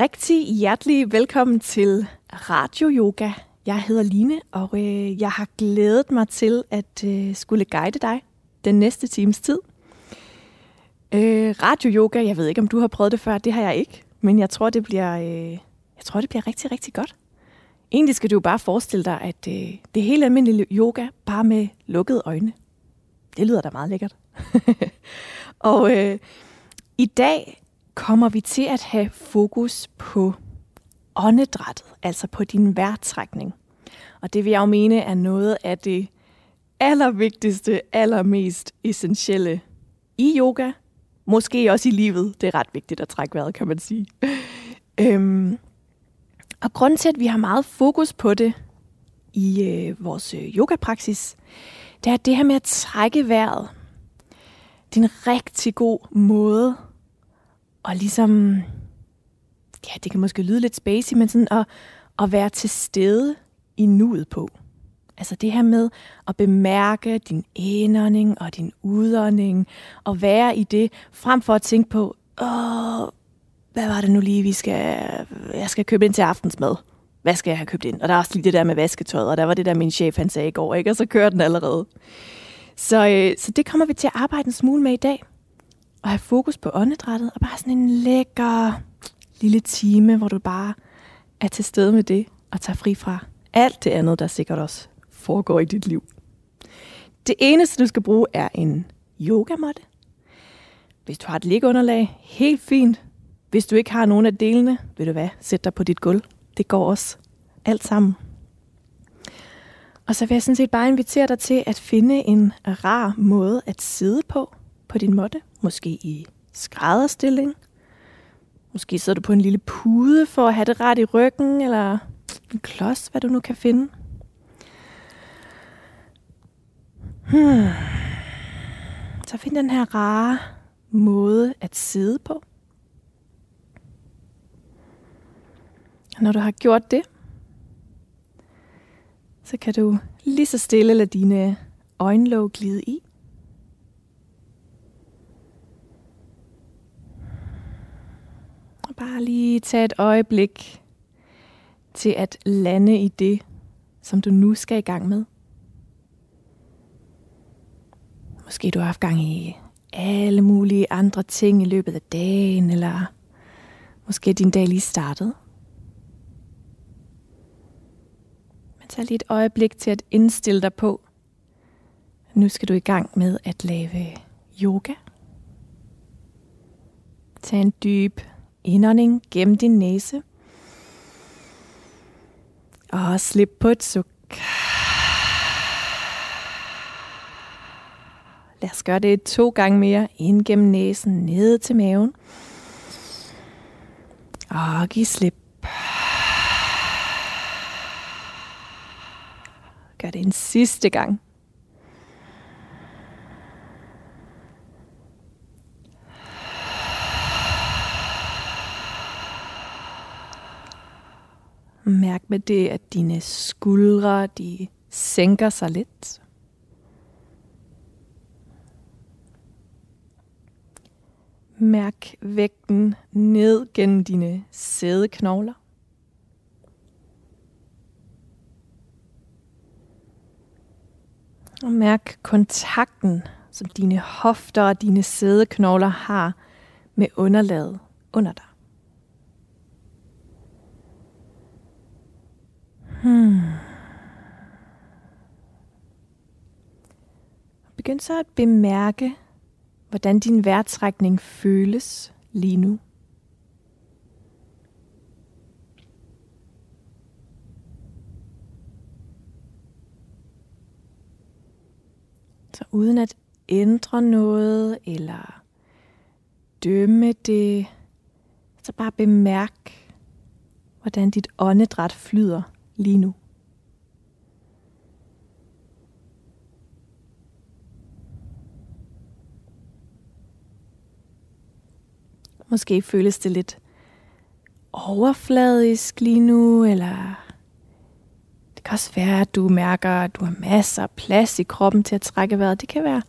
Rigtig hjertelig velkommen til Radio Yoga. Jeg hedder Line, og øh, jeg har glædet mig til at øh, skulle guide dig den næste times tid. Øh, Radio Yoga, jeg ved ikke, om du har prøvet det før, det har jeg ikke, men jeg tror, det bliver, øh, jeg tror, det bliver rigtig, rigtig godt. Egentlig skal du jo bare forestille dig, at øh, det er helt almindelig yoga, bare med lukkede øjne. Det lyder da meget lækkert. og øh, i dag kommer vi til at have fokus på åndedrættet, altså på din vejrtrækning. Og det vil jeg jo mene er noget af det allervigtigste, allermest essentielle i yoga. Måske også i livet. Det er ret vigtigt at trække vejret, kan man sige. øhm, og grunden til, at vi har meget fokus på det i øh, vores øh, yogapraksis, det er det her med at trække vejret. Det er en rigtig god måde og ligesom, ja, det kan måske lyde lidt spacey, men sådan at, at være til stede i nuet på. Altså det her med at bemærke din indånding og din udånding, og være i det, frem for at tænke på, åh, hvad var det nu lige, vi skal, jeg skal købe ind til aftensmad. Hvad skal jeg have købt ind? Og der er også lige det der med vasketøjet, og der var det der, min chef han sagde i går, ikke? og så kører den allerede. Så, øh, så det kommer vi til at arbejde en smule med i dag at have fokus på åndedrættet, og bare sådan en lækker lille time, hvor du bare er til stede med det, og tager fri fra alt det andet, der sikkert også foregår i dit liv. Det eneste, du skal bruge, er en yogamåtte. Hvis du har et liggeunderlag, helt fint. Hvis du ikke har nogen af delene, vil du hvad, sæt dig på dit gulv. Det går også alt sammen. Og så vil jeg sådan set bare invitere dig til at finde en rar måde at sidde på på din måtte. Måske i skrædderstilling. Måske sidder du på en lille pude for at have det ret i ryggen, eller en klods, hvad du nu kan finde. Hmm. Så find den her rare måde at sidde på. Og når du har gjort det, så kan du lige så stille lade dine øjenlåg glide i. bare lige tage et øjeblik til at lande i det, som du nu skal i gang med. Måske du har haft gang i alle mulige andre ting i løbet af dagen, eller måske din dag lige startet. Men tag lige et øjeblik til at indstille dig på, nu skal du i gang med at lave yoga. Tag en dyb indånding gennem din næse. Og slip på et suk. Lad os gøre det to gange mere. Ind gennem næsen, ned til maven. Og giv slip. Gør det en sidste gang. Mærk med det, at dine skuldre de sænker sig lidt. Mærk vægten ned gennem dine sædeknogler. Og mærk kontakten, som dine hofter og dine sædeknogler har med underlaget under dig. Hmm. Begynd så at bemærke, hvordan din vejrtrækning føles lige nu. Så uden at ændre noget eller dømme det, så bare bemærk, hvordan dit åndedræt flyder lige nu. Måske føles det lidt overfladisk lige nu, eller det kan også være, at du mærker, at du har masser af plads i kroppen til at trække vejret. Det kan være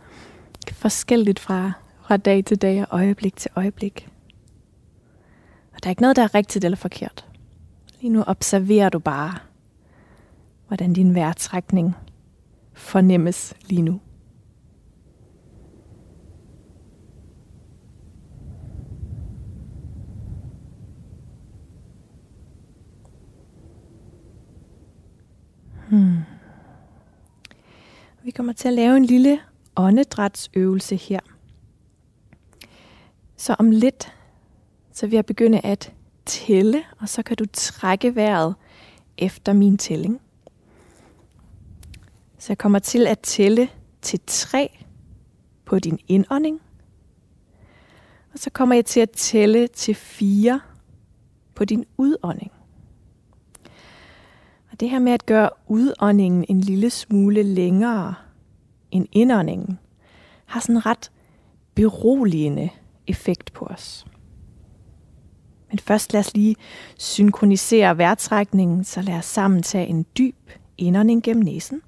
forskelligt fra, fra dag til dag og øjeblik til øjeblik. Og der er ikke noget, der er rigtigt eller forkert. Lige nu observerer du bare, hvordan din vejrtrækning fornemmes lige nu. Hmm. Vi kommer til at lave en lille åndedrætsøvelse her. Så om lidt, så vil jeg begynde at tælle, og så kan du trække vejret efter min tælling. Så jeg kommer til at tælle til 3 på din indånding. Og så kommer jeg til at tælle til 4 på din udånding. Og det her med at gøre udåndingen en lille smule længere end indåndingen, har sådan en ret beroligende effekt på os. Men først lad os lige synkronisere vejrtrækningen, så lad os sammen tage en dyb indånding gennem næsen.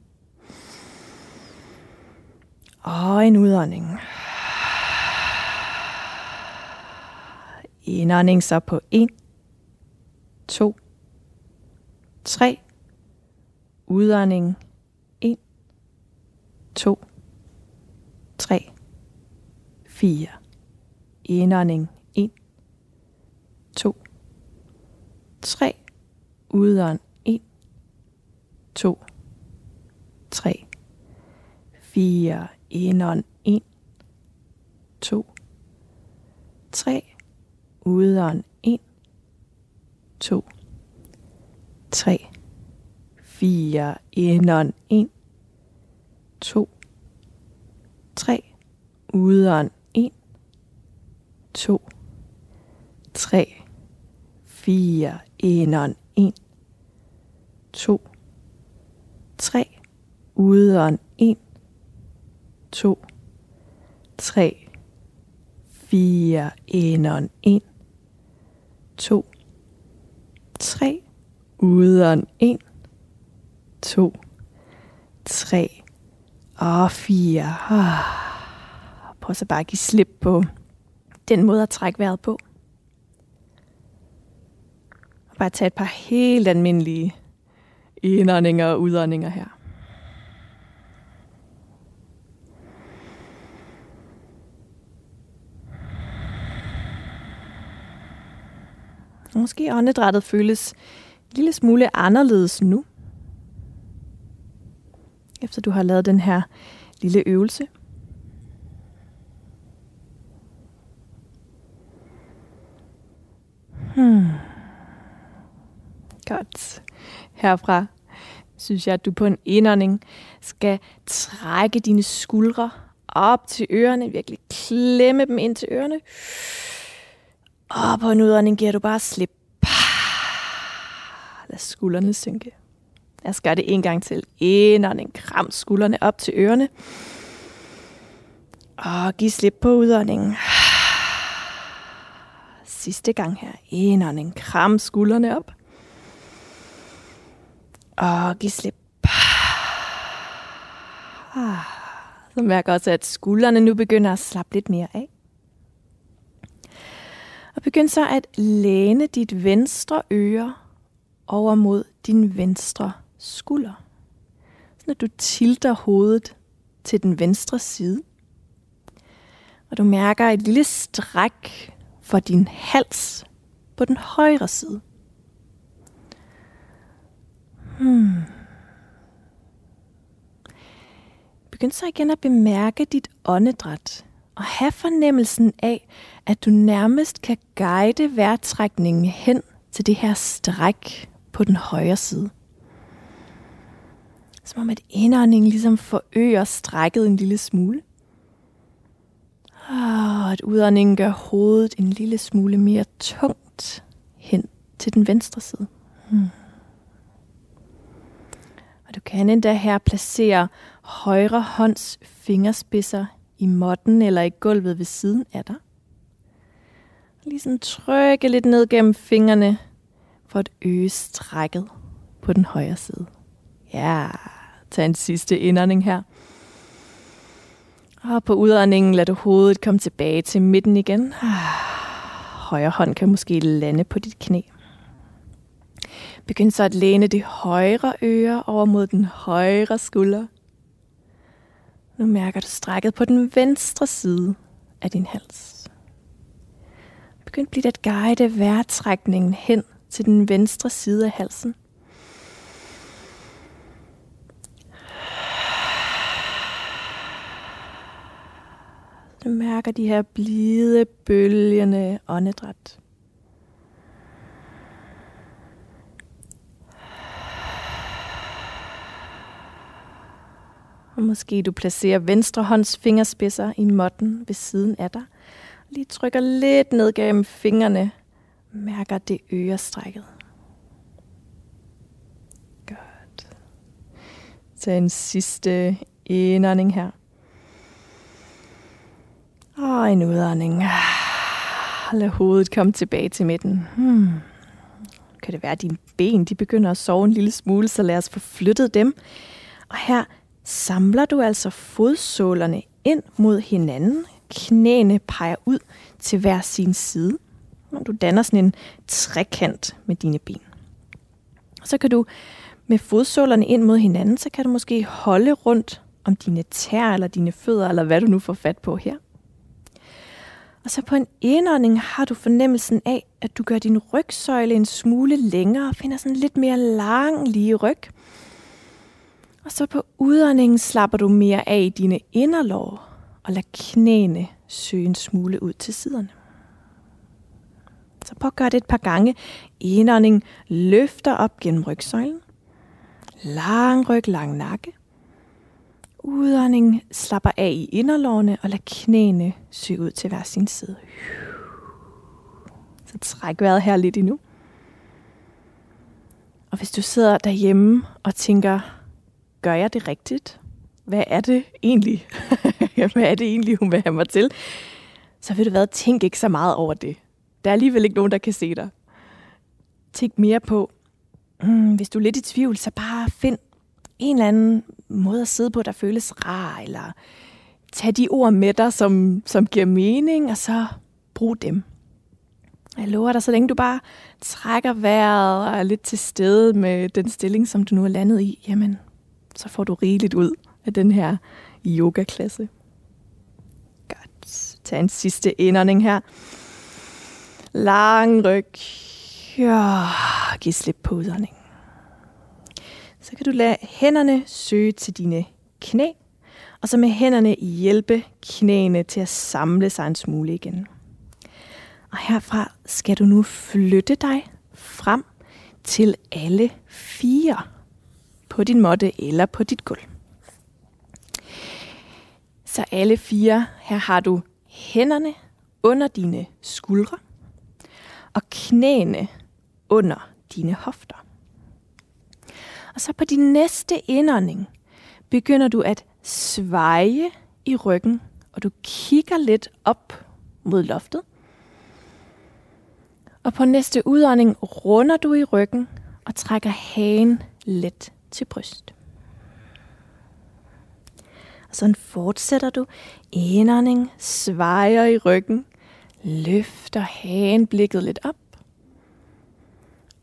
Og en udånding. Indånding så på 1, 2, 3. Udånding 1, 2, 3, 4. Indånding 1, 2, 3. Udånd 1, 2, 3, 4. Indånd 1, 2, 3. Udånd 1, 2, 3, 4. Indånd 1, 2, 3. Udånd 1, 2, 3, 4. Indånd 1, 2, 3. Udånd 1, 2, 3, 4. Indånd 1, 2, 3. Udånd 1, 2, 3 og 4. Prøv så bare at give slip på den måde at trække vejret på. Og bare tage et par helt almindelige indåndinger og udåndinger her. Måske åndedrættet føles en lille smule anderledes nu, efter du har lavet den her lille øvelse. Hmm. Godt. Herfra synes jeg, at du på en indånding skal trække dine skuldre op til ørerne, virkelig klemme dem ind til ørerne. Og på en udånding giver du bare slip. Lad skuldrene synke. Lad os gøre det en gang til. Indånding. Kram skuldrene op til ørerne. Og giv slip på udåndingen. Sidste gang her. Indånding. Kram skuldrene op. Og giv slip. Så mærker også, at skuldrene nu begynder at slappe lidt mere af. Og begynd så at læne dit venstre øre over mod din venstre skulder. Sådan at du tilter hovedet til den venstre side. Og du mærker et lille stræk for din hals på den højre side. Hmm. Begynd så igen at bemærke dit åndedræt og have fornemmelsen af, at du nærmest kan guide vejrtrækningen hen til det her stræk på den højre side. Som om at indåndingen ligesom forøger strækket en lille smule. Og at udåndingen gør hovedet en lille smule mere tungt hen til den venstre side. Hmm. Og du kan endda her placere højre hånds fingerspidser i måtten eller i gulvet ved siden af dig. Lige sådan trykke lidt ned gennem fingrene for at øge strækket på den højre side. Ja, tag en sidste indånding her. Og på udåndingen lader du hovedet komme tilbage til midten igen. højre hånd kan måske lande på dit knæ. Begynd så at læne det højre øre over mod den højre skulder. Nu mærker du strækket på den venstre side af din hals. Begynd blidt at guide vejrtrækningen hen til den venstre side af halsen. Du mærker de her blide, bølgende åndedræt. Og måske du placerer venstre hånds fingerspidser i måtten ved siden af dig. Lige trykker lidt ned gennem fingrene. Mærker det ørestrækket. Godt. Tag en sidste indånding her. Og en udånding. Lad hovedet komme tilbage til midten. Hmm. Kan det være, at dine ben de begynder at sove en lille smule, så lad os få flyttet dem. Og her samler du altså fodsålerne ind mod hinanden. Knæene peger ud til hver sin side. Og du danner sådan en trekant med dine ben. Så kan du med fodsålerne ind mod hinanden, så kan du måske holde rundt om dine tær eller dine fødder, eller hvad du nu får fat på her. Og så på en indånding har du fornemmelsen af, at du gør din rygsøjle en smule længere og finder sådan lidt mere lang lige ryg. Og så på udåndingen slapper du mere af i dine inderlår og lader knæene søge en smule ud til siderne. Så prøv at gøre det et par gange. Indånding løfter op gennem rygsøjlen. Lang ryg, lang nakke. Udånding slapper af i inderlårene og lad knæene søge ud til hver sin side. Så træk vejret her lidt endnu. Og hvis du sidder derhjemme og tænker, gør jeg det rigtigt? Hvad er det egentlig? Hvad er det egentlig, hun vil have mig til? Så vil du hvad, tænk ikke så meget over det. Der er alligevel ikke nogen, der kan se dig. Tænk mere på, mm, hvis du er lidt i tvivl, så bare find en eller anden måde at sidde på, der føles rar, eller tag de ord med dig, som, som giver mening, og så brug dem. Jeg lover dig, så længe du bare trækker vejret og er lidt til stede med den stilling, som du nu er landet i, jamen, så får du rigeligt ud af den her yogaklasse. Godt. Tag en sidste indånding her. Lang ryg. Ja, giv slip på udånding. Så kan du lade hænderne søge til dine knæ, og så med hænderne hjælpe knæene til at samle sig en smule igen. Og herfra skal du nu flytte dig frem til alle fire på din måtte eller på dit gulv. Så alle fire, her har du hænderne under dine skuldre og knæene under dine hofter. Og så på din næste indånding begynder du at sveje i ryggen, og du kigger lidt op mod loftet. Og på næste udånding runder du i ryggen og trækker hagen let til bryst. Og sådan fortsætter du. Indånding, svejer i ryggen, løfter hagen blikket lidt op.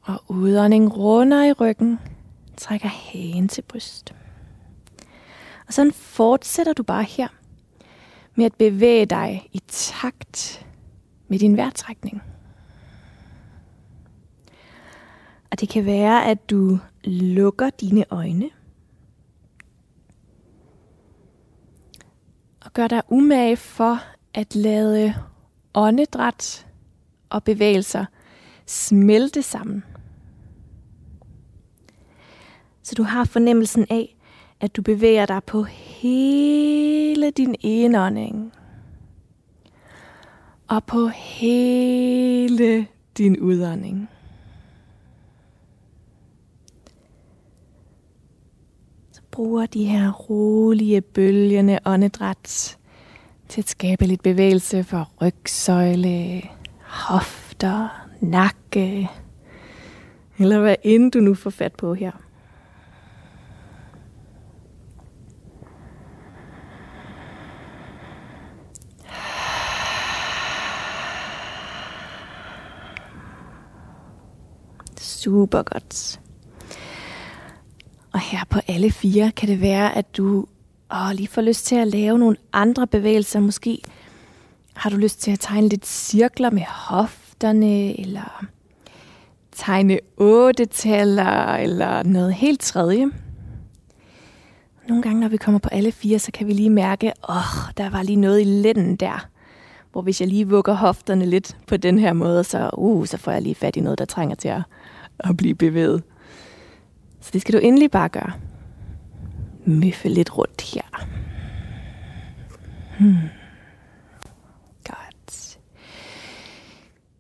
Og udånding runder i ryggen, trækker hagen til bryst. Og sådan fortsætter du bare her med at bevæge dig i takt med din vejrtrækning. Og det kan være, at du lukker dine øjne og gør dig umage for at lade åndedræt og bevægelser smelte sammen. Så du har fornemmelsen af, at du bevæger dig på hele din indånding. Og på hele din udånding. bruger de her rolige, bølgende åndedræt til at skabe lidt bevægelse for rygsøjle, hofter, nakke, eller hvad end du nu får fat på her. Super godt. Og her på alle fire kan det være, at du åh, lige får lyst til at lave nogle andre bevægelser. Måske har du lyst til at tegne lidt cirkler med hofterne, eller tegne otte taller eller noget helt tredje. Nogle gange, når vi kommer på alle fire, så kan vi lige mærke, åh, oh, der var lige noget i lænden der. Hvor hvis jeg lige vugger hofterne lidt på den her måde, så, uh, så får jeg lige fat i noget, der trænger til at, at blive bevæget. Så det skal du endelig bare gøre. Møffe lidt rundt her. Hmm. Godt.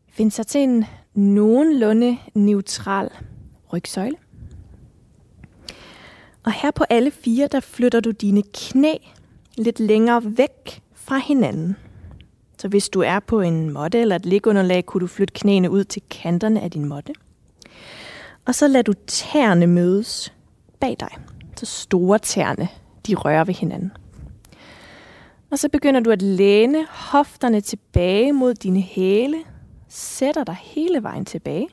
Find så til en nogenlunde neutral rygsøjle. Og her på alle fire, der flytter du dine knæ lidt længere væk fra hinanden. Så hvis du er på en måtte eller et ligunderlag, kunne du flytte knæene ud til kanterne af din måtte. Og så lader du tæerne mødes bag dig. Så store tæerne, de rører ved hinanden. Og så begynder du at læne hofterne tilbage mod dine hæle, sætter dig hele vejen tilbage.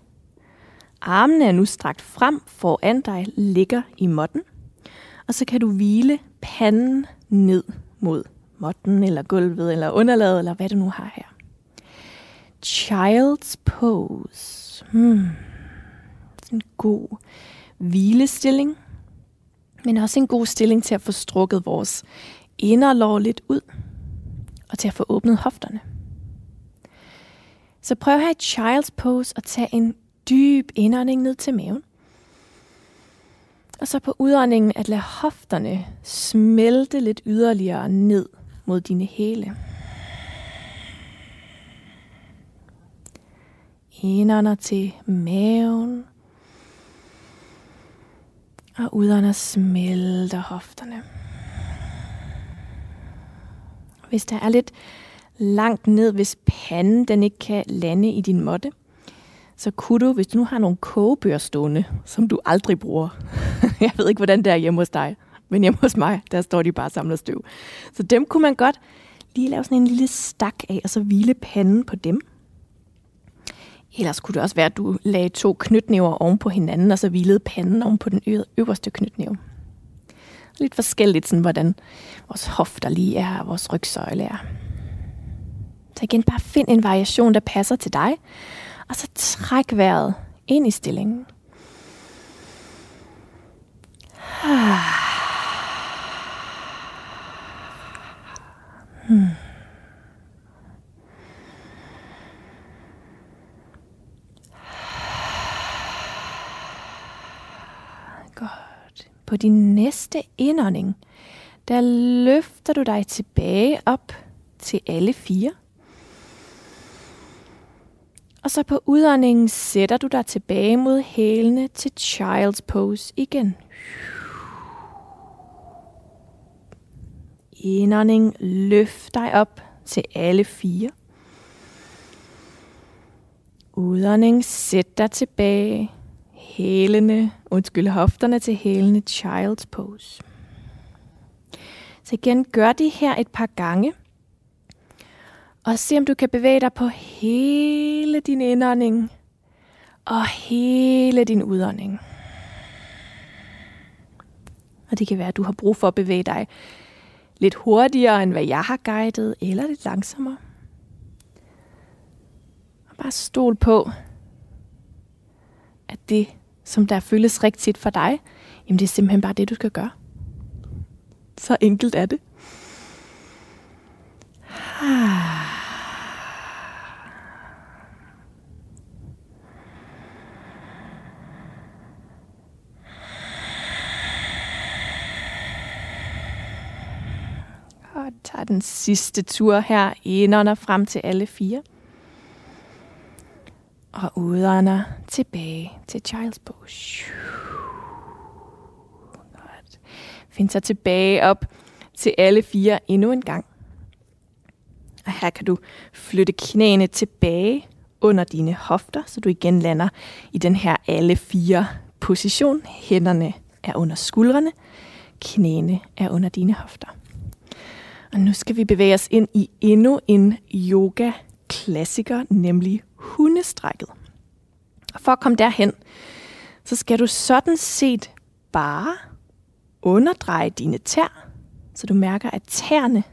Armene er nu strakt frem foran dig, ligger i måtten. Og så kan du hvile panden ned mod måtten, eller gulvet, eller underlaget, eller hvad du nu har her. Child's pose. Hmm. En god hvilestilling, men også en god stilling til at få strukket vores inderlår lidt ud, og til at få åbnet hofterne. Så prøv at have et child's pose og tag en dyb indånding ned til maven. Og så på udåndingen at lade hofterne smelte lidt yderligere ned mod dine hæle. Indånder til maven. Og udånder smelter hofterne. Hvis der er lidt langt ned, hvis panden den ikke kan lande i din måtte, så kunne du, hvis du nu har nogle kogebøger stående, som du aldrig bruger. jeg ved ikke, hvordan det er hjemme hos dig, men hjemme hos mig, der står de bare samlet støv. Så dem kunne man godt lige lave sådan en lille stak af, og så hvile panden på dem. Ellers kunne det også være, at du lagde to knytnæver oven på hinanden, og så hvilede panden oven på den øverste knytnæve. Lidt forskelligt, sådan, hvordan vores hofter lige er, og vores rygsøjle er. Så igen, bare find en variation, der passer til dig, og så træk vejret ind i stillingen. Hmm. Godt. På din næste indånding, der løfter du dig tilbage op til alle fire. Og så på udåndingen sætter du dig tilbage mod hælene til child's pose igen. Indånding, løft dig op til alle fire. Udånding, sæt dig tilbage. Hælene, undskyld, hofterne til hælene, child's pose. Så igen, gør det her et par gange. Og se om du kan bevæge dig på hele din indånding og hele din udånding. Og det kan være, at du har brug for at bevæge dig lidt hurtigere, end hvad jeg har guidet, eller lidt langsommere. Og bare stol på, at det, som der føles rigtigt for dig, jamen det er simpelthen bare det, du skal gøre. Så enkelt er det. Og tager den sidste tur her indånder frem til alle fire. Og udånder tilbage til Child's Pose. Godt. Find så tilbage op til alle fire endnu en gang. Og her kan du flytte knæene tilbage under dine hofter, så du igen lander i den her alle fire position. Hænderne er under skuldrene, knæene er under dine hofter. Og nu skal vi bevæge os ind i endnu en yoga-klassiker, nemlig hundestrækket. Og for at komme derhen, så skal du sådan set bare underdreje dine tær, så du mærker, at tæerne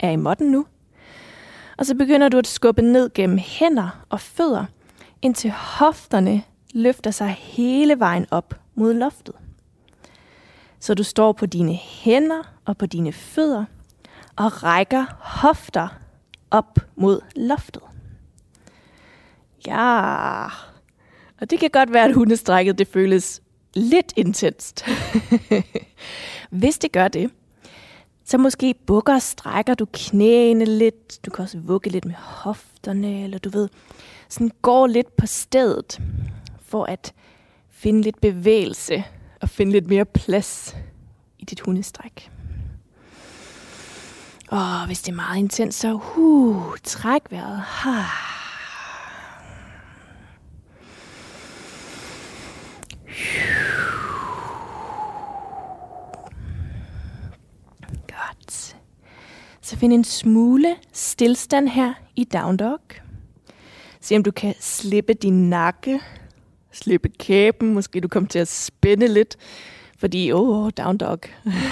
er i måtten nu. Og så begynder du at skubbe ned gennem hænder og fødder, indtil hofterne løfter sig hele vejen op mod loftet. Så du står på dine hænder og på dine fødder og rækker hofter op mod loftet. Ja, og det kan godt være, at hundestrækket det føles lidt intenst. Hvis det gør det, så måske bukker og strækker du knæene lidt. Du kan også vugge lidt med hofterne, eller du ved, sådan går lidt på stedet, for at finde lidt bevægelse og finde lidt mere plads i dit hundestræk. Og hvis det er meget intens, så uh, træk vejret. Ha. Godt. Så find en smule stillstand her i down dog. Se om du kan slippe din nakke, slippe kæben, måske du kommer til at spænde lidt, fordi, åh, oh, down dog,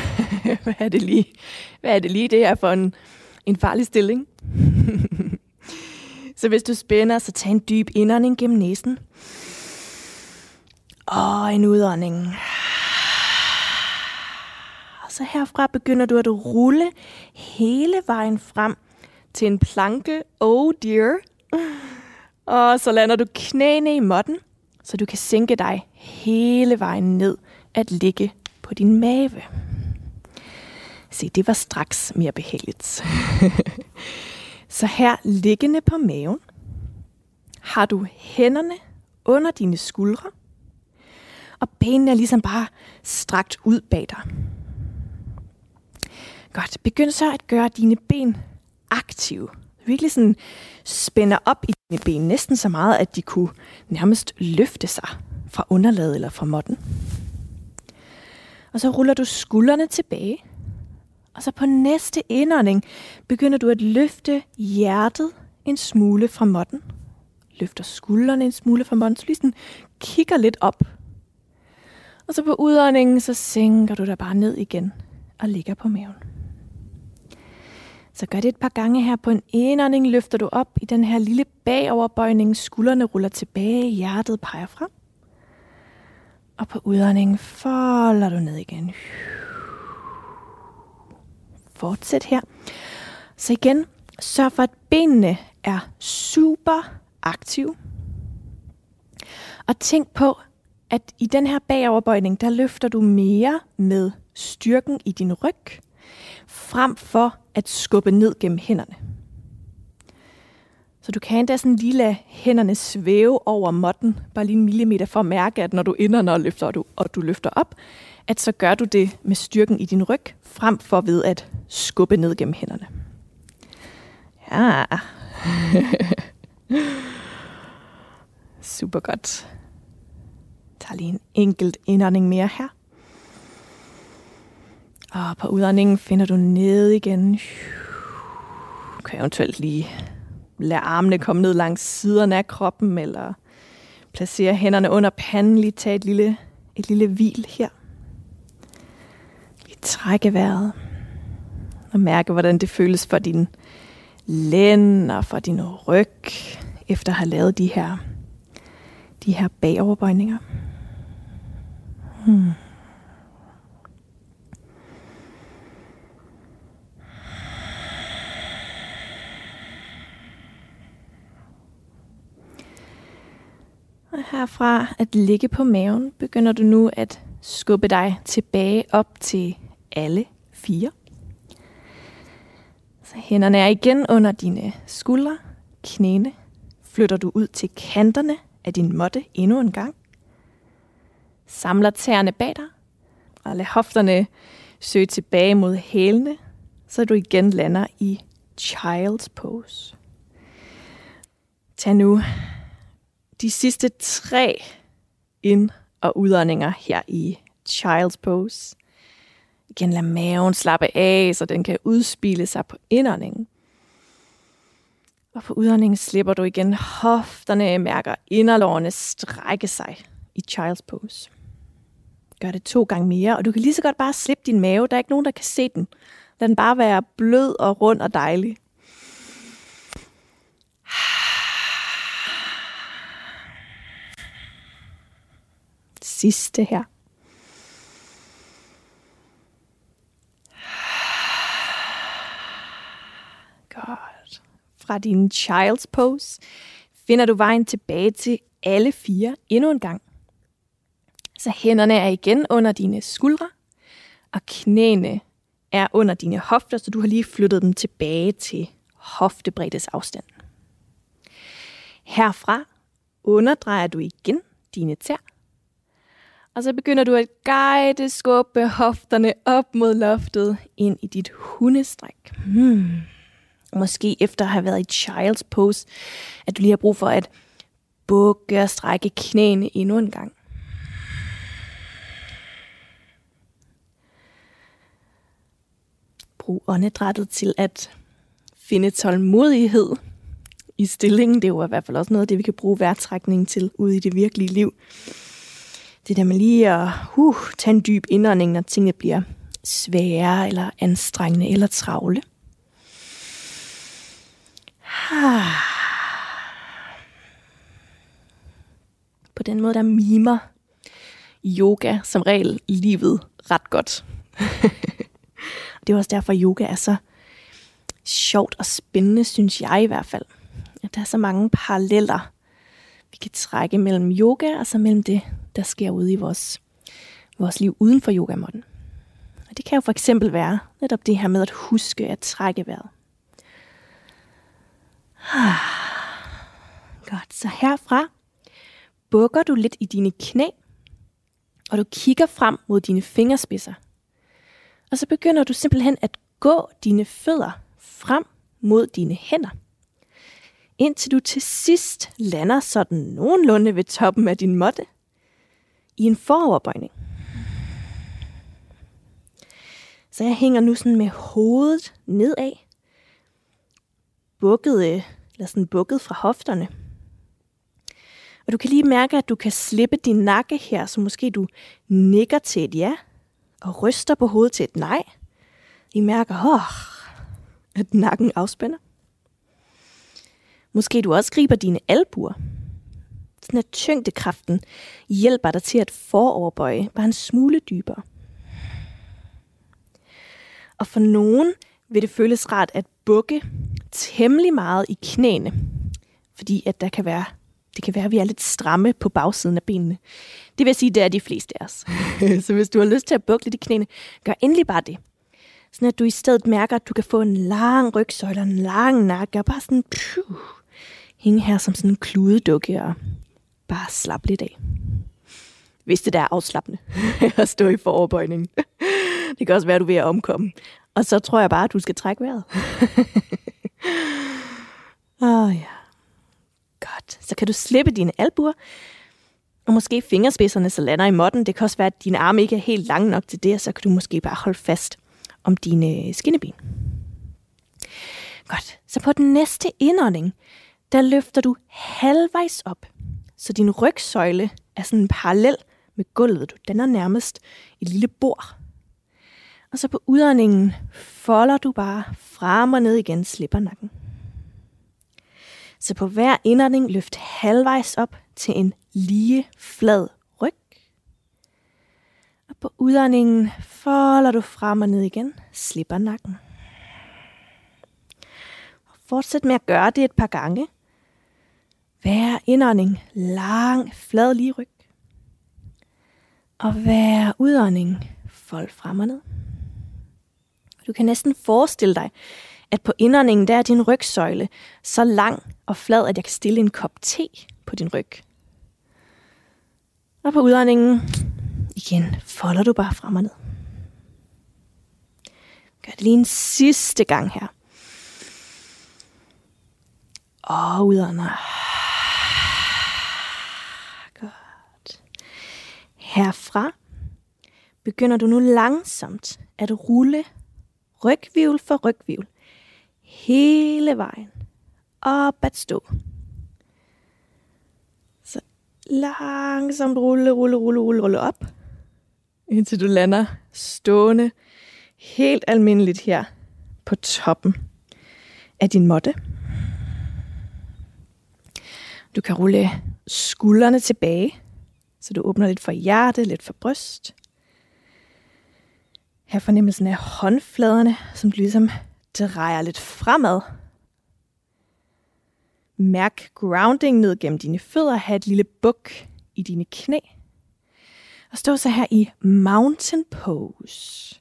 hvad er det lige, hvad er det lige det her for en, en farlig stilling? så hvis du spænder, så tag en dyb indånding gennem næsen. Og en udånding. Og så herfra begynder du at rulle hele vejen frem til en planke. Oh dear. Og så lander du knæene i måtten, så du kan sænke dig hele vejen ned at ligge på din mave. Se, det var straks mere behageligt. så her liggende på maven, har du hænderne under dine skuldre, og benene er ligesom bare strakt ud bag dig. Godt, begynd så at gøre dine ben aktive. Virkelig sådan spænder op i dine ben, næsten så meget, at de kunne nærmest løfte sig fra underlaget eller fra måtten. Og så ruller du skuldrene tilbage. Og så på næste indånding begynder du at løfte hjertet en smule fra måtten. Løfter skuldrene en smule fra måtten, så lige sådan kigger lidt op. Og så på udåndingen, så sænker du dig bare ned igen og ligger på maven. Så gør det et par gange her på en indånding, løfter du op i den her lille bagoverbøjning. Skuldrene ruller tilbage, hjertet peger frem. Og på udåndingen folder du ned igen. Fortsæt her. Så igen, sørg for, at benene er super aktive. Og tænk på, at i den her bagoverbøjning, der løfter du mere med styrken i din ryg, frem for at skubbe ned gennem hænderne. Så du kan endda sådan lige lade hænderne svæve over måtten, bare lige en millimeter for at mærke, at når du ender og løfter, og du, og du løfter op, at så gør du det med styrken i din ryg, frem for ved at skubbe ned gennem hænderne. Ja. Super godt. Tager lige en enkelt indånding mere her. Og på udåndingen finder du ned igen. Du kan eventuelt lige lade armene komme ned langs siderne af kroppen, eller placere hænderne under panden, lige tage et lille, et lille hvil her. Lige trække vejret, og mærke, hvordan det føles for din lænd og for din ryg, efter at have lavet de her, de her bagoverbøjninger. Hmm. Og herfra at ligge på maven, begynder du nu at skubbe dig tilbage op til alle fire. Så hænderne er igen under dine skuldre, knæene. Flytter du ud til kanterne af din måtte endnu en gang. Samler tæerne bag dig, og lad hofterne søge tilbage mod hælene, så du igen lander i child's pose. Tag nu de sidste tre ind- og udåndinger her i Child's Pose. Igen lad maven slappe af, så den kan udspile sig på indåndingen. Og på udåndingen slipper du igen hofterne, mærker inderlårene strække sig i child's pose. Gør det to gange mere, og du kan lige så godt bare slippe din mave. Der er ikke nogen, der kan se den. Lad den bare være blød og rund og dejlig. Sidste her. Godt. Fra din child's pose finder du vejen tilbage til alle fire endnu en gang. Så hænderne er igen under dine skuldre, og knæene er under dine hofter, så du har lige flyttet dem tilbage til hoftebreddes afstand. Herfra underdrejer du igen dine tær, og så begynder du at guide, skubbe hofterne op mod loftet ind i dit hundestræk. Hmm. Måske efter at have været i child's pose, at du lige har brug for at bukke og strække knæene endnu en gang. Bruge åndedrættet til at finde tålmodighed i stillingen. Det er jo i hvert fald også noget af det, vi kan bruge vejrtrækningen til ude i det virkelige liv. Det der med lige at uh, tage en dyb indånding, når tingene bliver svære, eller anstrengende, eller travle. På den måde, der mimer yoga som regel livet ret godt. det er også derfor, yoga er så sjovt og spændende, synes jeg i hvert fald. At der er så mange paralleller, vi kan trække mellem yoga og så mellem det, der sker ude i vores, vores liv uden for yogamåtten. Og det kan jo for eksempel være netop det her med at huske at trække vejret. Godt, så herfra bukker du lidt i dine knæ, og du kigger frem mod dine fingerspidser. Og så begynder du simpelthen at gå dine fødder frem mod dine hænder. Indtil du til sidst lander sådan nogenlunde ved toppen af din måtte i en foroverbøjning. Så jeg hænger nu sådan med hovedet nedad, bukket, øh, eller sådan bukket fra hofterne. Og du kan lige mærke, at du kan slippe din nakke her, så måske du nikker til et ja, og ryster på hovedet til et nej. I mærker, oh, at nakken afspænder. Måske du også griber dine albuer. Sådan at tyngdekraften hjælper dig til at foroverbøje bare en smule dybere. Og for nogen vil det føles rart at bukke temmelig meget i knæene, fordi at der kan være, det kan være, at vi er lidt stramme på bagsiden af benene. Det vil sige, det er de fleste af os. Så hvis du har lyst til at bukke lidt i knæene, gør endelig bare det. Sådan at du i stedet mærker, at du kan få en lang rygsøjle, en lang nakke, og bare sådan, phew, hænge her som sådan en kludedukke og bare slappe lidt af. Hvis det der er afslappende at stå i foroverbøjningen. Det kan også være, at du er ved at omkomme. Og så tror jeg bare, at du skal trække vejret. Åh oh, ja. Så kan du slippe dine albuer, og måske fingerspidserne så lander i modden. Det kan også være, at dine arme ikke er helt lange nok til det, og så kan du måske bare holde fast om dine øh, skinneben. Godt. Så på den næste indånding, der løfter du halvvejs op, så din rygsøjle er sådan parallel med gulvet. Du danner nærmest et lille bord. Og så på udåndingen folder du bare frem og ned igen, slipper nakken. Så på hver indånding løft halvvejs op til en lige flad ryg. Og på udåndingen folder du frem og ned igen, slipper nakken. Og fortsæt med at gøre det et par gange. Hver indånding lang, flad lige ryg. Og hver udånding fold frem og ned. Du kan næsten forestille dig, at på indåndingen der er din rygsøjle så lang og flad, at jeg kan stille en kop te på din ryg. Og på udåndingen igen folder du bare frem og ned. Gør det lige en sidste gang her. Og udånder. Godt. Herfra begynder du nu langsomt at rulle rygvivl for rygvivl hele vejen op at stå. Så langsomt rulle, rulle, rulle, rulle, rulle op, indtil du lander stående helt almindeligt her på toppen af din måtte. Du kan rulle skuldrene tilbage, så du åbner lidt for hjerte, lidt for bryst. Her fornemmelsen af håndfladerne, som du ligesom drejer lidt fremad. Mærk grounding ned gennem dine fødder, Ha' et lille buk i dine knæ. Og stå så her i mountain pose.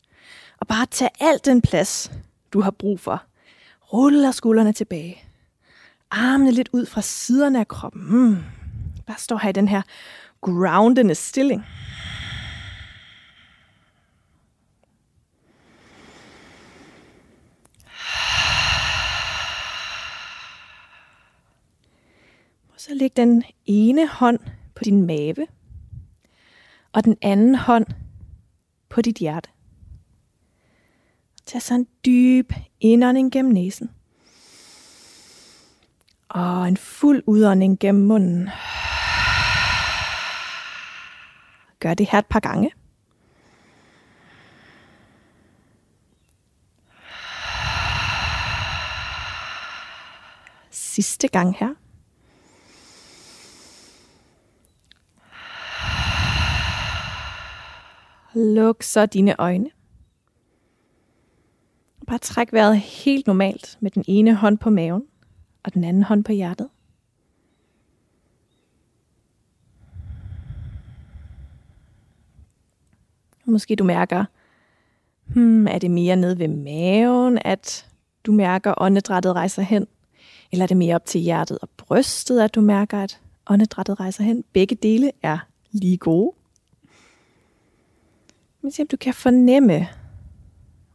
Og bare tag al den plads, du har brug for. Ruller skuldrene tilbage. Armene lidt ud fra siderne af kroppen. Mm. Bare stå her i den her groundende stilling. Og så læg den ene hånd på din mave, og den anden hånd på dit hjerte. Tag så en dyb indånding gennem næsen. Og en fuld udånding gennem munden. Gør det her et par gange. Sidste gang her. Luk så dine øjne. Bare træk vejret helt normalt med den ene hånd på maven og den anden hånd på hjertet. Måske du mærker, hmm, er det mere ned ved maven, at du mærker åndedrættet rejser hen? Eller er det mere op til hjertet og brystet, at du mærker, at åndedrættet rejser hen? Begge dele er lige gode. Men se om du kan fornemme,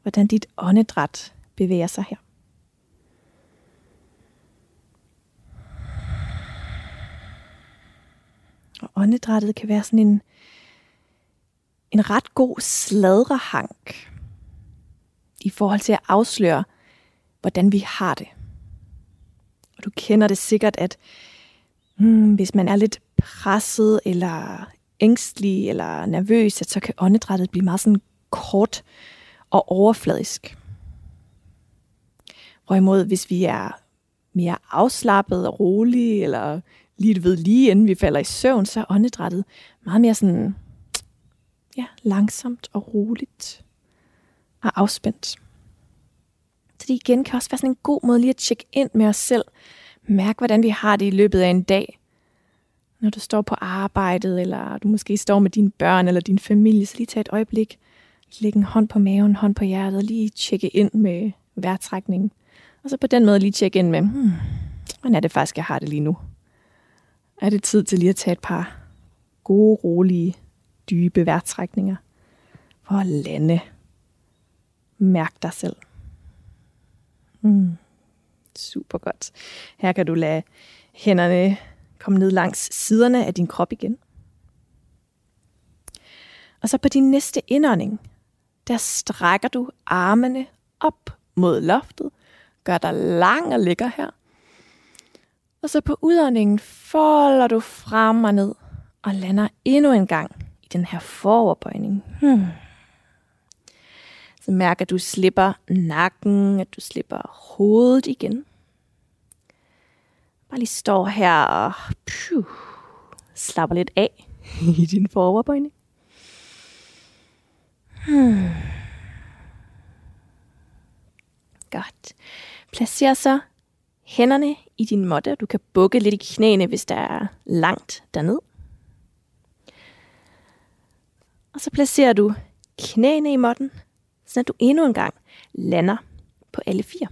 hvordan dit åndedræt bevæger sig her. Og åndedrættet kan være sådan en, en ret god sladrehank i forhold til at afsløre, hvordan vi har det. Og du kender det sikkert, at hmm, hvis man er lidt presset eller ængstelig eller nervøs, så kan åndedrættet blive meget sådan kort og overfladisk. Hvorimod hvis vi er mere afslappet og rolig, eller lige ved, lige inden vi falder i søvn, så er åndedrættet meget mere sådan, ja, langsomt og roligt og afspændt. Så det igen kan også være sådan en god måde lige at tjekke ind med os selv. Mærke, hvordan vi har det i løbet af en dag når du står på arbejdet, eller du måske står med dine børn eller din familie, så lige tag et øjeblik, læg en hånd på maven, en hånd på hjertet, lige tjekke ind med vejrtrækningen. Og så på den måde lige tjekke ind med, hmm, hvordan er det faktisk, jeg har det lige nu? Er det tid til lige at tage et par gode, rolige, dybe vejrtrækninger for at lande? Mærk dig selv. Hmm. Super godt. Her kan du lade hænderne Kom ned langs siderne af din krop igen. Og så på din næste indånding, der strækker du armene op mod loftet. Gør dig lang og ligger her. Og så på udåndingen folder du frem og ned og lander endnu en gang i den her foroverbøjning. Hmm. Så mærker at du slipper nakken, at du slipper hovedet igen. Bare lige står her og phew, slapper lidt af i din foroverbøjning. Hmm. Godt. Placer så hænderne i din måtte. Du kan bukke lidt i knæene, hvis der er langt derned. Og så placerer du knæene i måtten, så du endnu en gang lander på alle fire.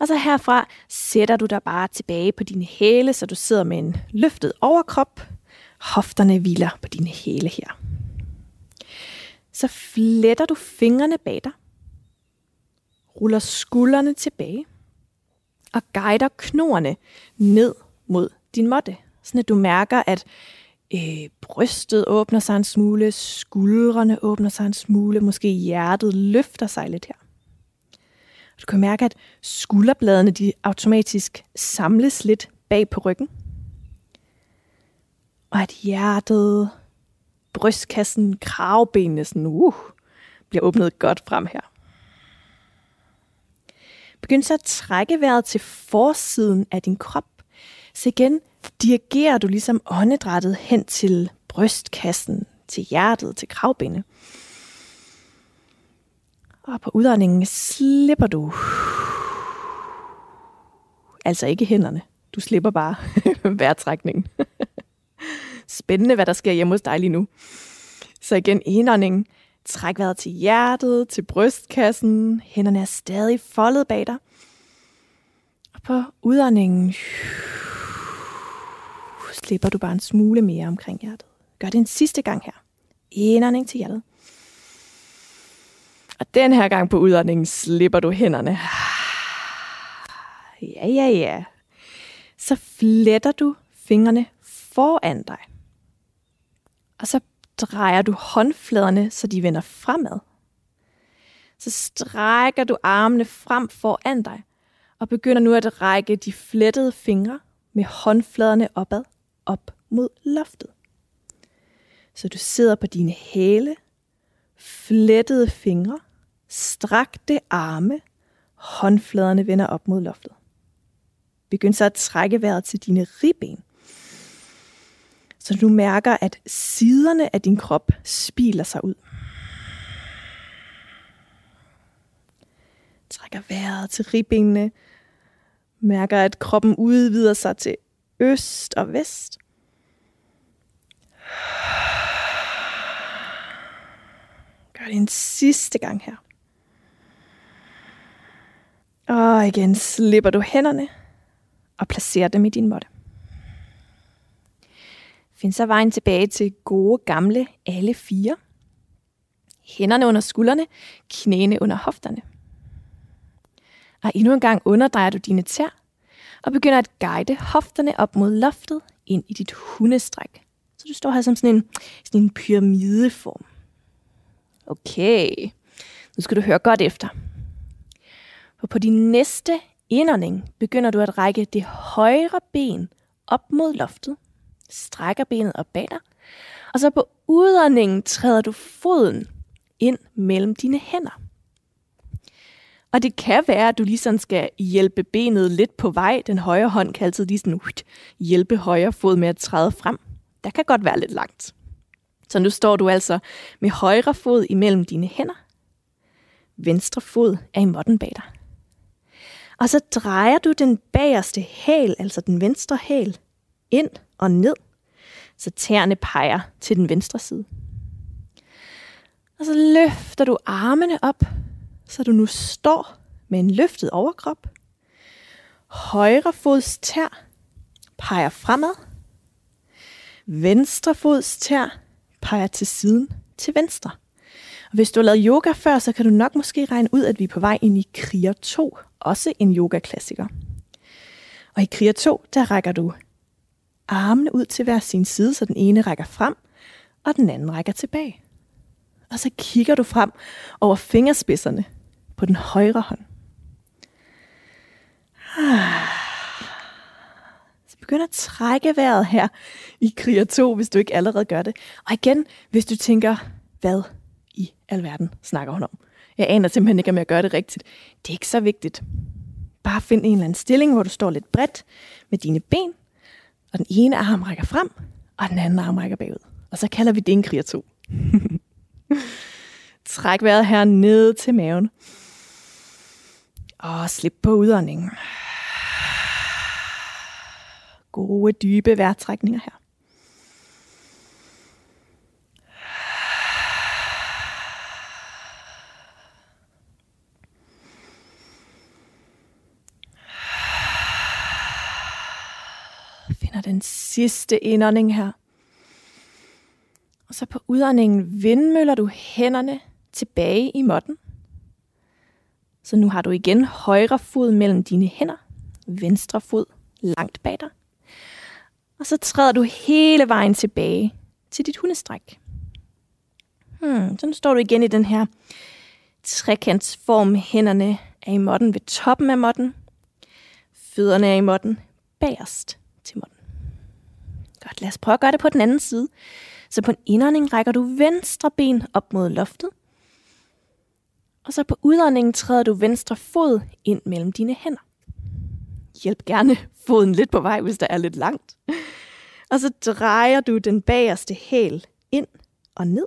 Og så herfra sætter du dig bare tilbage på dine hæle, så du sidder med en løftet overkrop. Hofterne hviler på dine hæle her. Så fletter du fingrene bag dig. Ruller skuldrene tilbage. Og guider knoerne ned mod din måtte. Sådan at du mærker, at øh, brystet åbner sig en smule, skuldrene åbner sig en smule, måske hjertet løfter sig lidt her. Du kan mærke, at skulderbladene de automatisk samles lidt bag på ryggen. Og at hjertet, brystkassen, kravbenene sådan, uh, bliver åbnet godt frem her. Begynd så at trække vejret til forsiden af din krop. Så igen dirigerer du ligesom åndedrættet hen til brystkassen, til hjertet, til kravbenet. Og på udåndingen slipper du. Altså ikke hænderne. Du slipper bare vejrtrækningen. Spændende, hvad der sker hjemme hos dig lige nu. Så igen, indåndingen. Træk vejret til hjertet, til brystkassen. Hænderne er stadig foldet bag dig. Og på udåndingen slipper du bare en smule mere omkring hjertet. Gør det en sidste gang her. Indånding til hjertet. Og den her gang på udåndingen slipper du hænderne. Ja, ja, ja. Så fletter du fingrene foran dig. Og så drejer du håndfladerne, så de vender fremad. Så strækker du armene frem foran dig, og begynder nu at række de flettede fingre med håndfladerne opad, op mod loftet. Så du sidder på dine hæle, flettede fingre, strakte arme, håndfladerne vender op mod loftet. Begynd så at trække vejret til dine ribben. Så du mærker, at siderne af din krop spiler sig ud. Trækker vejret til ribbenene. Mærker, at kroppen udvider sig til øst og vest. Gør det en sidste gang her. Og igen slipper du hænderne og placerer dem i din måtte. Find så vejen tilbage til gode gamle alle fire. Hænderne under skuldrene, knæene under hofterne. Og endnu en gang underdrejer du dine tær og begynder at guide hofterne op mod loftet ind i dit hundestræk. Så du står her som sådan en, sådan en pyramideform. Okay, nu skal du høre godt efter. Og på din næste indånding begynder du at række det højre ben op mod loftet, strækker benet op bag dig, og så på udåndingen træder du foden ind mellem dine hænder. Og det kan være, at du lige sådan skal hjælpe benet lidt på vej. Den højre hånd kan altid lige sådan uh, hjælpe højre fod med at træde frem. Der kan godt være lidt langt. Så nu står du altså med højre fod imellem dine hænder. Venstre fod er i måtten bag dig. Og så drejer du den bagerste hæl, altså den venstre hæl, ind og ned, så tæerne peger til den venstre side. Og så løfter du armene op, så du nu står med en løftet overkrop. Højre fods tær peger fremad. Venstre fods tær peger til siden til venstre. Og hvis du har lavet yoga før, så kan du nok måske regne ud, at vi er på vej ind i kriger 2, også en yogaklassiker. Og i Kriya 2, der rækker du armene ud til hver sin side, så den ene rækker frem, og den anden rækker tilbage. Og så kigger du frem over fingerspidserne på den højre hånd. Ah. Så begynd at trække vejret her i Kriya 2, hvis du ikke allerede gør det. Og igen, hvis du tænker, hvad i alverden snakker hun om? Jeg aner simpelthen ikke, om jeg gør det rigtigt. Det er ikke så vigtigt. Bare find en eller anden stilling, hvor du står lidt bredt med dine ben, og den ene arm rækker frem, og den anden arm rækker bagud. Og så kalder vi det en kriger 2. Træk vejret her ned til maven. Og slip på udåndingen. Gode, dybe vejrtrækninger her. Finder den sidste indånding her. Og så på udåndingen vindmøller du hænderne tilbage i måtten. Så nu har du igen højre fod mellem dine hænder, venstre fod langt bag dig. Og så træder du hele vejen tilbage til dit hundestræk. Hmm, så nu står du igen i den her trekantsform. Hænderne er i måtten ved toppen af måtten. Fødderne er i måtten bagerst til måtten. Godt, lad os prøve at gøre det på den anden side. Så på en indånding rækker du venstre ben op mod loftet. Og så på udåndingen træder du venstre fod ind mellem dine hænder. Hjælp gerne foden lidt på vej, hvis der er lidt langt. Og så drejer du den bagerste hæl ind og ned.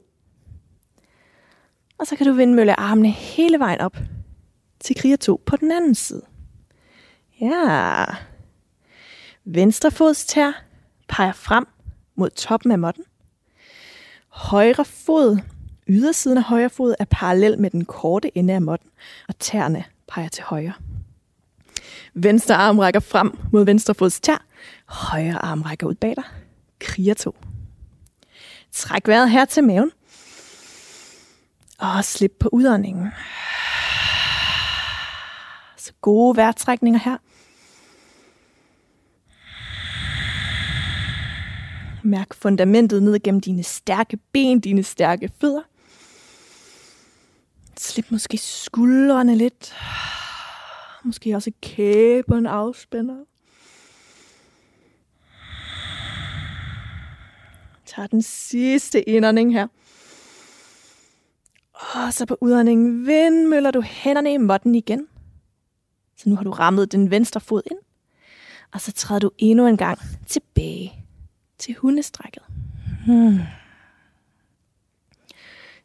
Og så kan du vindmølle armene hele vejen op til kriger 2 på den anden side. Ja. Venstre fods tær peger frem mod toppen af måtten. Højre fod, ydersiden af højre fod, er parallel med den korte ende af måtten, og tæerne peger til højre. Venstre arm rækker frem mod venstre fods tær. Højre arm rækker ud bag dig. Kriger to. Træk vejret her til maven. Og slip på udåndingen. Så gode vejrtrækninger her. Mærk fundamentet ned gennem dine stærke ben, dine stærke fødder. Slip måske skuldrene lidt. Måske også kæben afspænder. Tag den sidste indånding her. Og så på udåndingen vindmøller du hænderne i måtten igen. Så nu har du rammet den venstre fod ind. Og så træder du endnu en gang tilbage til hundestrækket. Hmm.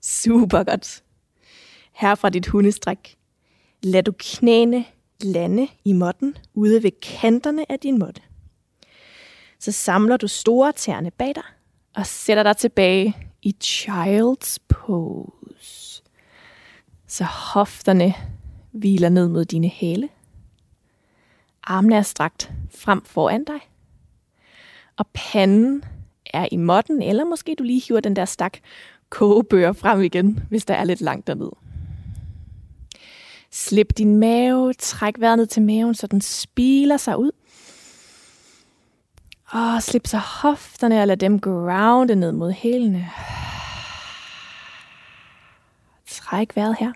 Super godt. Her fra dit hundestræk. Lad du knæene lande i måtten ude ved kanterne af din måtte. Så samler du store tæerne bag dig og sætter dig tilbage i child's pose. Så hofterne hviler ned mod dine hæle. Armene er strakt frem foran dig. Og panden er i modden, eller måske du lige hiver den der stak kogebøger frem igen, hvis der er lidt langt dernede. Slip din mave, træk vejret ned til maven, så den spiler sig ud. Og slip så hofterne og lad dem grounde ned mod hælene. Træk vejret her.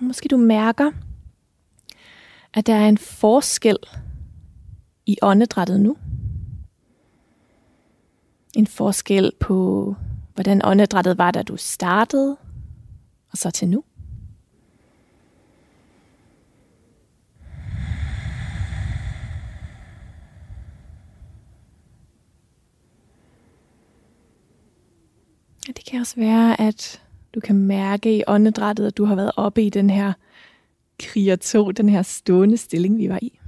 Måske du mærker, at der er en forskel i åndedrættet nu. En forskel på, hvordan åndedrættet var, da du startede, og så til nu. Det kan også være, at du kan mærke i åndedrættet, at du har været oppe i den her kriger 2, den her stående stilling, vi var i.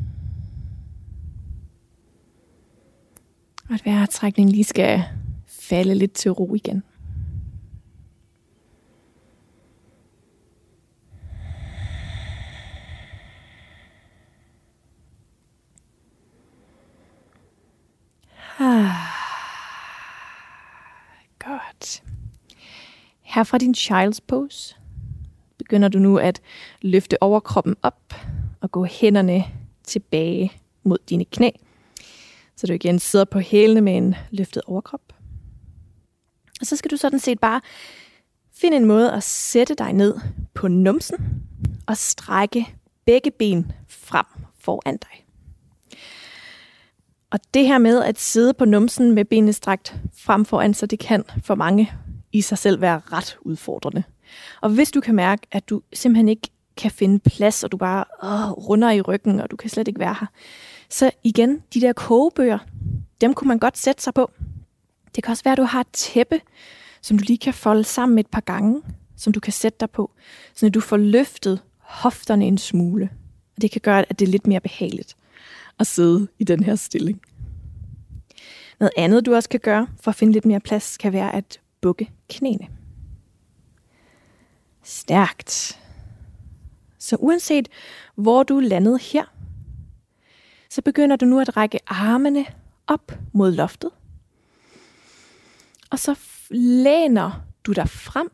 Og at vejrtrækningen lige skal falde lidt til ro igen. Ah. Godt. Her fra din child's pose begynder du nu at løfte overkroppen op og gå hænderne tilbage mod dine knæ. Så du igen sidder på hælene med en løftet overkrop. Og så skal du sådan set bare finde en måde at sætte dig ned på numsen og strække begge ben frem foran dig. Og det her med at sidde på numsen med benene strakt frem foran, så det kan for mange i sig selv være ret udfordrende. Og hvis du kan mærke, at du simpelthen ikke kan finde plads, og du bare åh, runder i ryggen, og du kan slet ikke være her, så igen, de der kogebøger, dem kunne man godt sætte sig på. Det kan også være, at du har et tæppe, som du lige kan folde sammen et par gange, som du kan sætte dig på, så du får løftet hofterne en smule. Og det kan gøre, at det er lidt mere behageligt at sidde i den her stilling. Noget andet, du også kan gøre for at finde lidt mere plads, kan være at bukke knæene. Stærkt. Så uanset hvor du landede landet her, så begynder du nu at række armene op mod loftet. Og så læner du dig frem,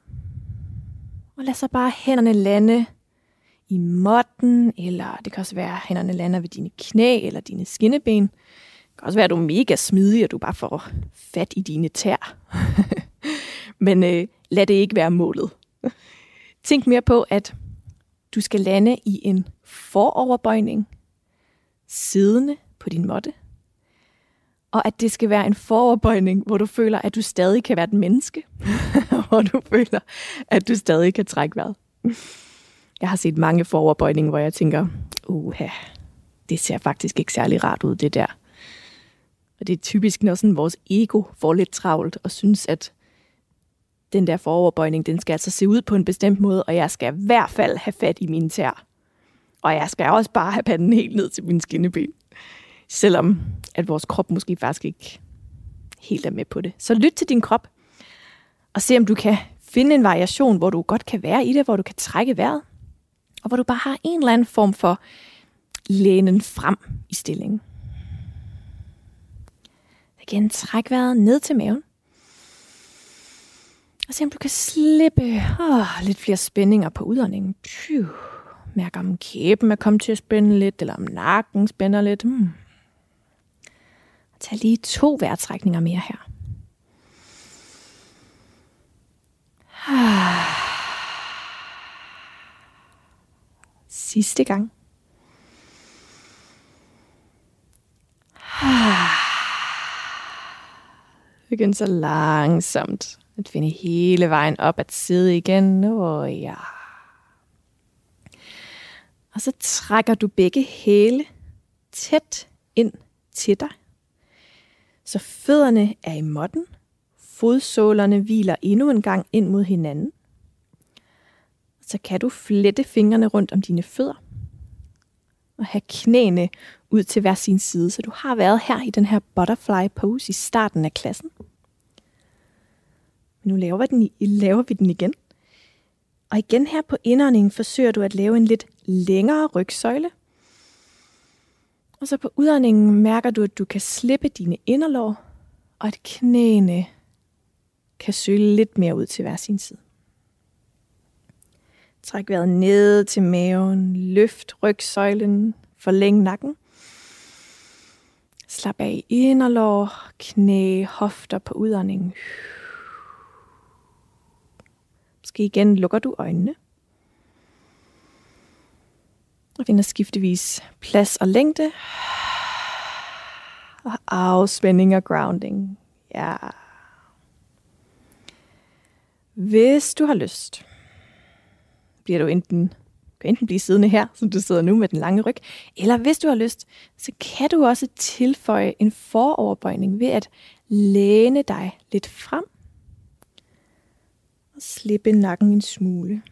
og lad så bare hænderne lande i måtten, eller det kan også være, at hænderne lander ved dine knæ eller dine skinneben. Det kan også være, at du er mega smidig, og du bare får fat i dine tær. Men øh, lad det ikke være målet. Tænk mere på, at du skal lande i en foroverbøjning siddende på din måtte. Og at det skal være en foroverbøjning, hvor du føler, at du stadig kan være et menneske. hvor du føler, at du stadig kan trække vejret. Jeg har set mange foroverbøjninger, hvor jeg tænker, uha, det ser faktisk ikke særlig rart ud, det der. Og det er typisk, når sådan vores ego får lidt travlt og synes, at den der foroverbøjning, den skal altså se ud på en bestemt måde, og jeg skal i hvert fald have fat i mine tær. Og jeg skal også bare have panden helt ned til mine skinneben. Selvom at vores krop måske faktisk ikke helt er med på det. Så lyt til din krop, og se om du kan finde en variation, hvor du godt kan være i det, hvor du kan trække vejret, og hvor du bare har en eller anden form for lænen frem i stillingen. Igen, træk vejret ned til maven. Og se om du kan slippe åh, lidt flere spændinger på udåndingen. Phew. Mærk om kæben er kommet til at spænde lidt, eller om nakken spænder lidt. Hmm. Tag lige to vejrtrækninger mere her. Sidste gang. Begynd så langsomt at finde hele vejen op at sidde igen. Åh ja. Og så trækker du begge hæle tæt ind til dig. Så fødderne er i måtten. Fodsålerne hviler endnu en gang ind mod hinanden. Så kan du flette fingrene rundt om dine fødder. Og have knæene ud til hver sin side. Så du har været her i den her butterfly pose i starten af klassen. Men nu laver vi den, laver vi den igen. Og igen her på indåndingen forsøger du at lave en lidt længere rygsøjle. Og så på udåndingen mærker du, at du kan slippe dine inderlår, og at knæene kan søge lidt mere ud til hver sin side. Træk vejret ned til maven, løft rygsøjlen, forlæng nakken. Slap af i inderlår, knæ, hofter på udåndingen. Måske igen lukker du øjnene. Og finder skiftevis plads og længde. Og afspænding og grounding. Ja. Hvis du har lyst, bliver du enten kan enten blive siddende her, som du sidder nu med den lange ryg, eller hvis du har lyst, så kan du også tilføje en foroverbøjning ved at læne dig lidt frem slippe nakken en smule.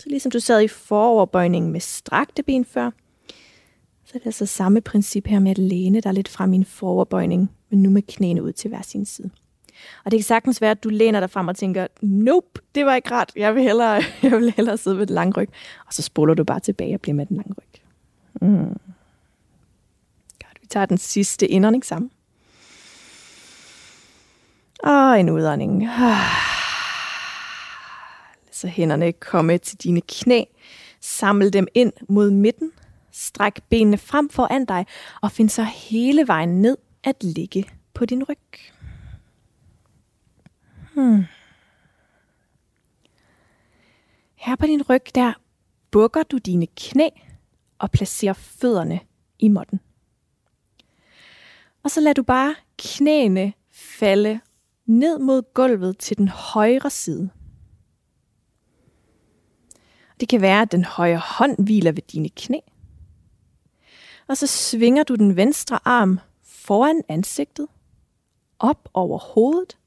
Så ligesom du sad i foroverbøjningen med strakte ben før, så er det altså samme princip her med at læne dig lidt frem i en foroverbøjning, men nu med knæene ud til hver sin side. Og det kan sagtens være, at du læner dig frem og tænker, nope, det var ikke rart, Jeg vil hellere, jeg vil hellere sidde med den lange ryg. Og så spoler du bare tilbage og bliver med den lange ryg. Mm. Godt, vi tager den sidste indånding sammen. Og en udånding. Ah. Så hænderne komme til dine knæ. Samle dem ind mod midten. Stræk benene frem foran dig, og find så hele vejen ned at ligge på din ryg. Hmm. Her på din ryg, der bukker du dine knæ og placerer fødderne i måtten. Og så lader du bare knæene falde ned mod gulvet til den højre side. Det kan være, at den højre hånd hviler ved dine knæ. Og så svinger du den venstre arm foran ansigtet, op over hovedet,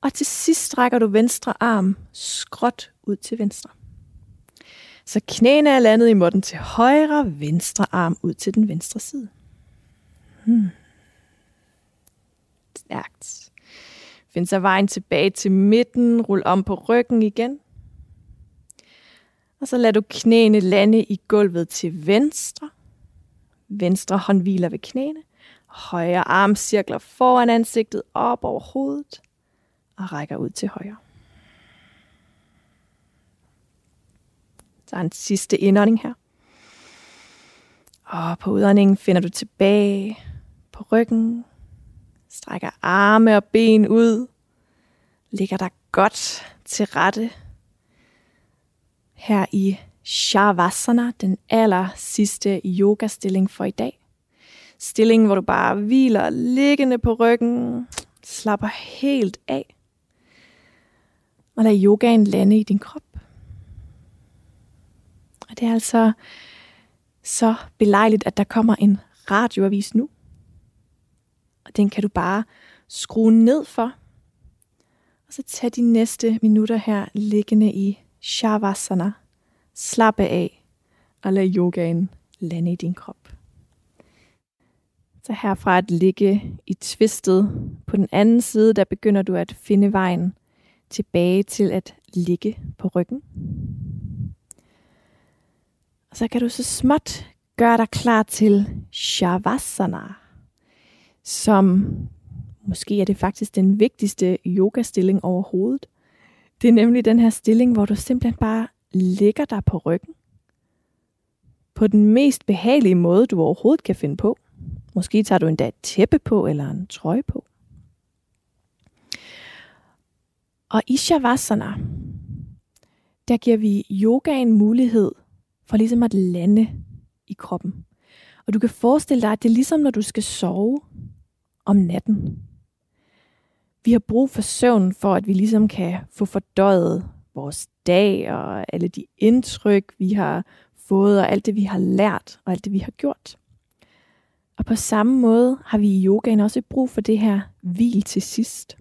og til sidst strækker du venstre arm skråt ud til venstre. Så knæene er landet i måtten til højre, venstre arm ud til den venstre side. Hmm. Stærkt. Find så vejen tilbage til midten, rul om på ryggen igen. Og så lader du knæene lande i gulvet til venstre. Venstre hånd hviler ved knæene. Højre arm cirkler foran ansigtet op over hovedet og rækker ud til højre. Så en sidste indånding her. Og på udåndingen finder du tilbage på ryggen. Strækker arme og ben ud. Ligger dig godt til rette her i Shavasana, den aller sidste yogastilling for i dag. stilling, hvor du bare hviler liggende på ryggen, slapper helt af, og lad yogaen lande i din krop. Og det er altså så belejligt, at der kommer en radioavis nu. Og den kan du bare skrue ned for. Og så tag de næste minutter her liggende i Shavasana. Slappe af og lad yogaen lande i din krop. Så herfra at ligge i tvistet på den anden side, der begynder du at finde vejen tilbage til at ligge på ryggen. Og så kan du så småt gøre dig klar til Shavasana, som måske er det faktisk den vigtigste yogastilling overhovedet. Det er nemlig den her stilling, hvor du simpelthen bare ligger dig på ryggen. På den mest behagelige måde, du overhovedet kan finde på. Måske tager du endda et tæppe på eller en trøje på. Og i Shavasana, der giver vi yogaen mulighed for ligesom at lande i kroppen. Og du kan forestille dig, at det er ligesom når du skal sove om natten. Vi har brug for søvn for, at vi ligesom kan få fordøjet vores dag og alle de indtryk, vi har fået, og alt det, vi har lært, og alt det, vi har gjort. Og på samme måde har vi i yogaen også brug for det her hvil til sidst.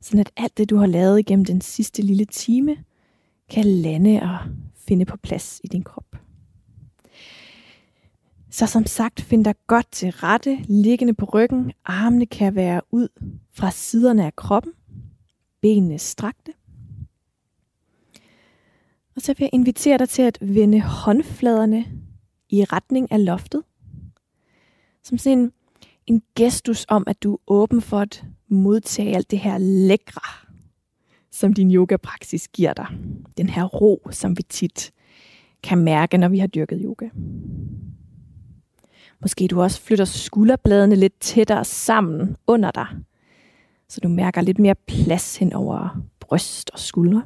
Sådan at alt det, du har lavet igennem den sidste lille time, kan lande og finde på plads i din krop. Så som sagt, find dig godt til rette, liggende på ryggen. Armene kan være ud fra siderne af kroppen. Benene strakte. Og så vil jeg invitere dig til at vende håndfladerne i retning af loftet. Som sådan en, en gestus om, at du er åben for at modtage alt det her lækre, som din yogapraksis giver dig. Den her ro, som vi tit kan mærke, når vi har dyrket yoga. Måske du også flytter skulderbladene lidt tættere sammen under dig, så du mærker lidt mere plads hen over bryst og skuldre.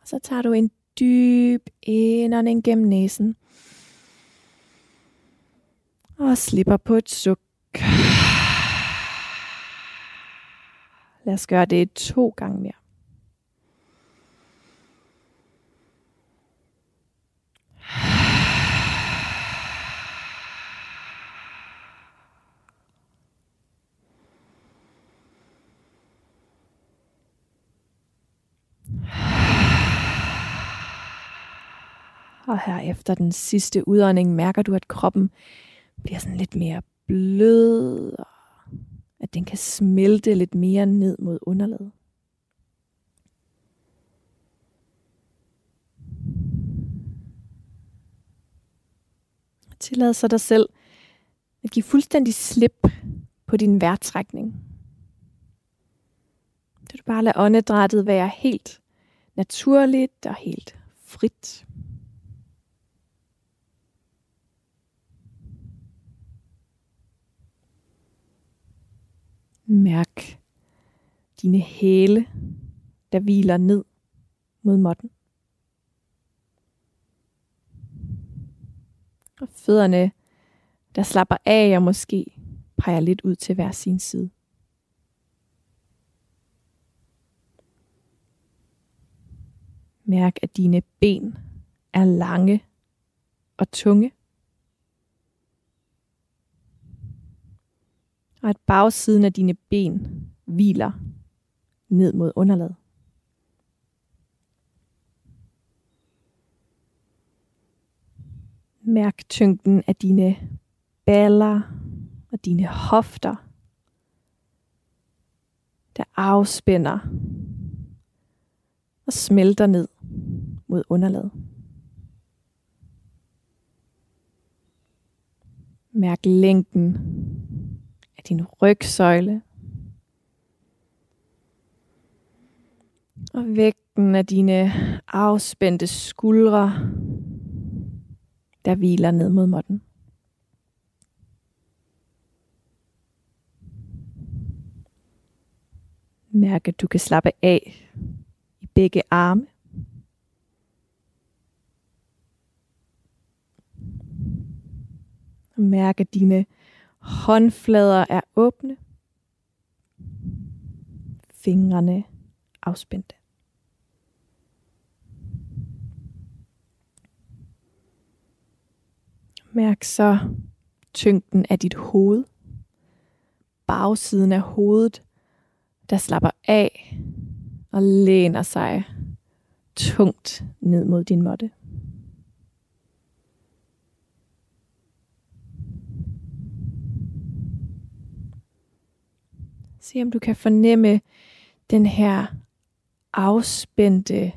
Og så tager du en dyb indånding gennem næsen. Og slipper på et suk. Lad os gøre det to gange mere. Og her efter den sidste udånding mærker du, at kroppen bliver sådan lidt mere blød, og at den kan smelte lidt mere ned mod underlaget. Tillad så dig selv at give fuldstændig slip på din vejrtrækning. Det du bare lade åndedrættet være helt naturligt og helt frit. Mærk dine hæle, der hviler ned mod måtten. Og fødderne, der slapper af og måske peger lidt ud til hver sin side. Mærk, at dine ben er lange og tunge. Og at bagsiden af dine ben hviler ned mod underlaget. Mærk tyngden af dine baller og dine hofter, der afspænder og smelter ned mod underlaget. Mærk længden af din rygsøjle. Og vægten af dine afspændte skuldre, der hviler ned mod måtten. Mærk, at du kan slappe af i begge arme. Mærke dine håndflader er åbne. Fingrene afspændte. Mærk så tyngden af dit hoved. Bagsiden af hovedet, der slapper af og læner sig tungt ned mod din måtte. Se om du kan fornemme den her afspændte,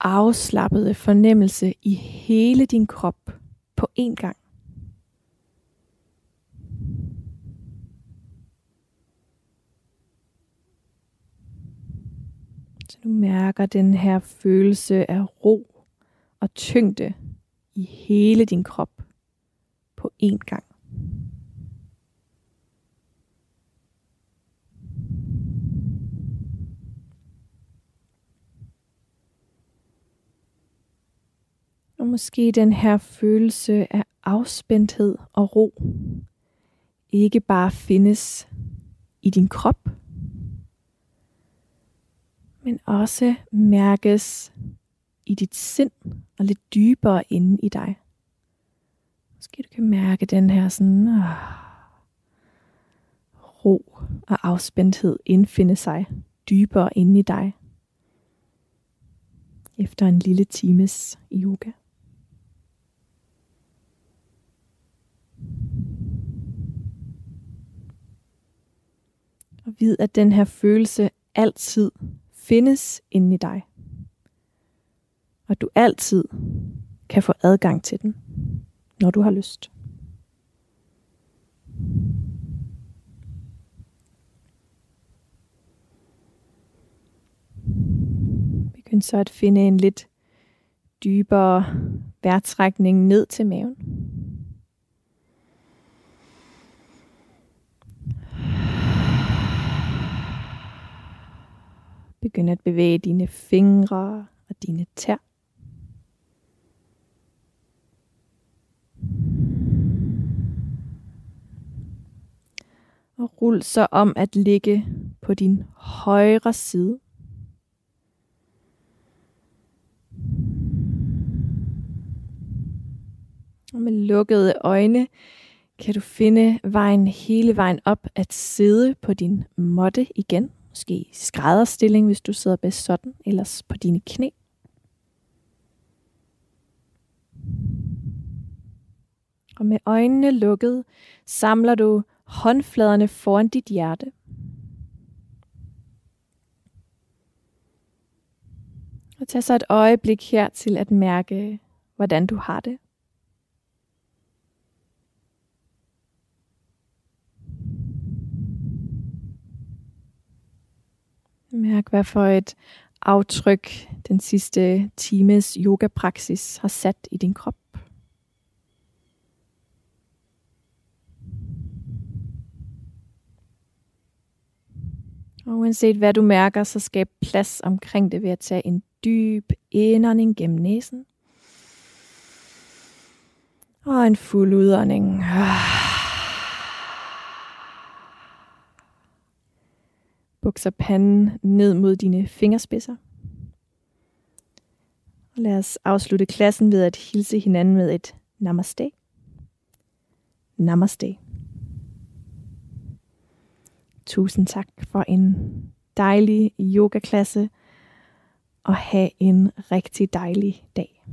afslappede fornemmelse i hele din krop på én gang. Så du mærker den her følelse af ro og tyngde i hele din krop på én gang. Og måske den her følelse af afspændthed og ro ikke bare findes i din krop, men også mærkes i dit sind og lidt dybere inde i dig. Måske du kan mærke den her sådan øh, ro og afspændthed indfinde sig dybere inde i dig efter en lille times yoga. Og vid, at den her følelse altid findes inde i dig. Og du altid kan få adgang til den, når du har lyst. Begynd så at finde en lidt dybere vejrtrækning ned til maven. Begynd at bevæge dine fingre og dine tær. Og rul så om at ligge på din højre side. Og med lukkede øjne kan du finde vejen hele vejen op at sidde på din måtte igen. Måske skrædderstilling, hvis du sidder bedst sådan, ellers på dine knæ. Og med øjnene lukket, samler du håndfladerne foran dit hjerte. Og tag så et øjeblik her til at mærke, hvordan du har det. Mærk, hvad for et aftryk den sidste times yogapraksis har sat i din krop. Og uanset hvad du mærker, så skab plads omkring det ved at tage en dyb indånding gennem næsen. Og en fuld udånding. Ah. Bukser panden ned mod dine fingerspidser. Og lad os afslutte klassen ved at hilse hinanden med et namaste. Namaste. Tusind tak for en dejlig yogaklasse og have en rigtig dejlig dag.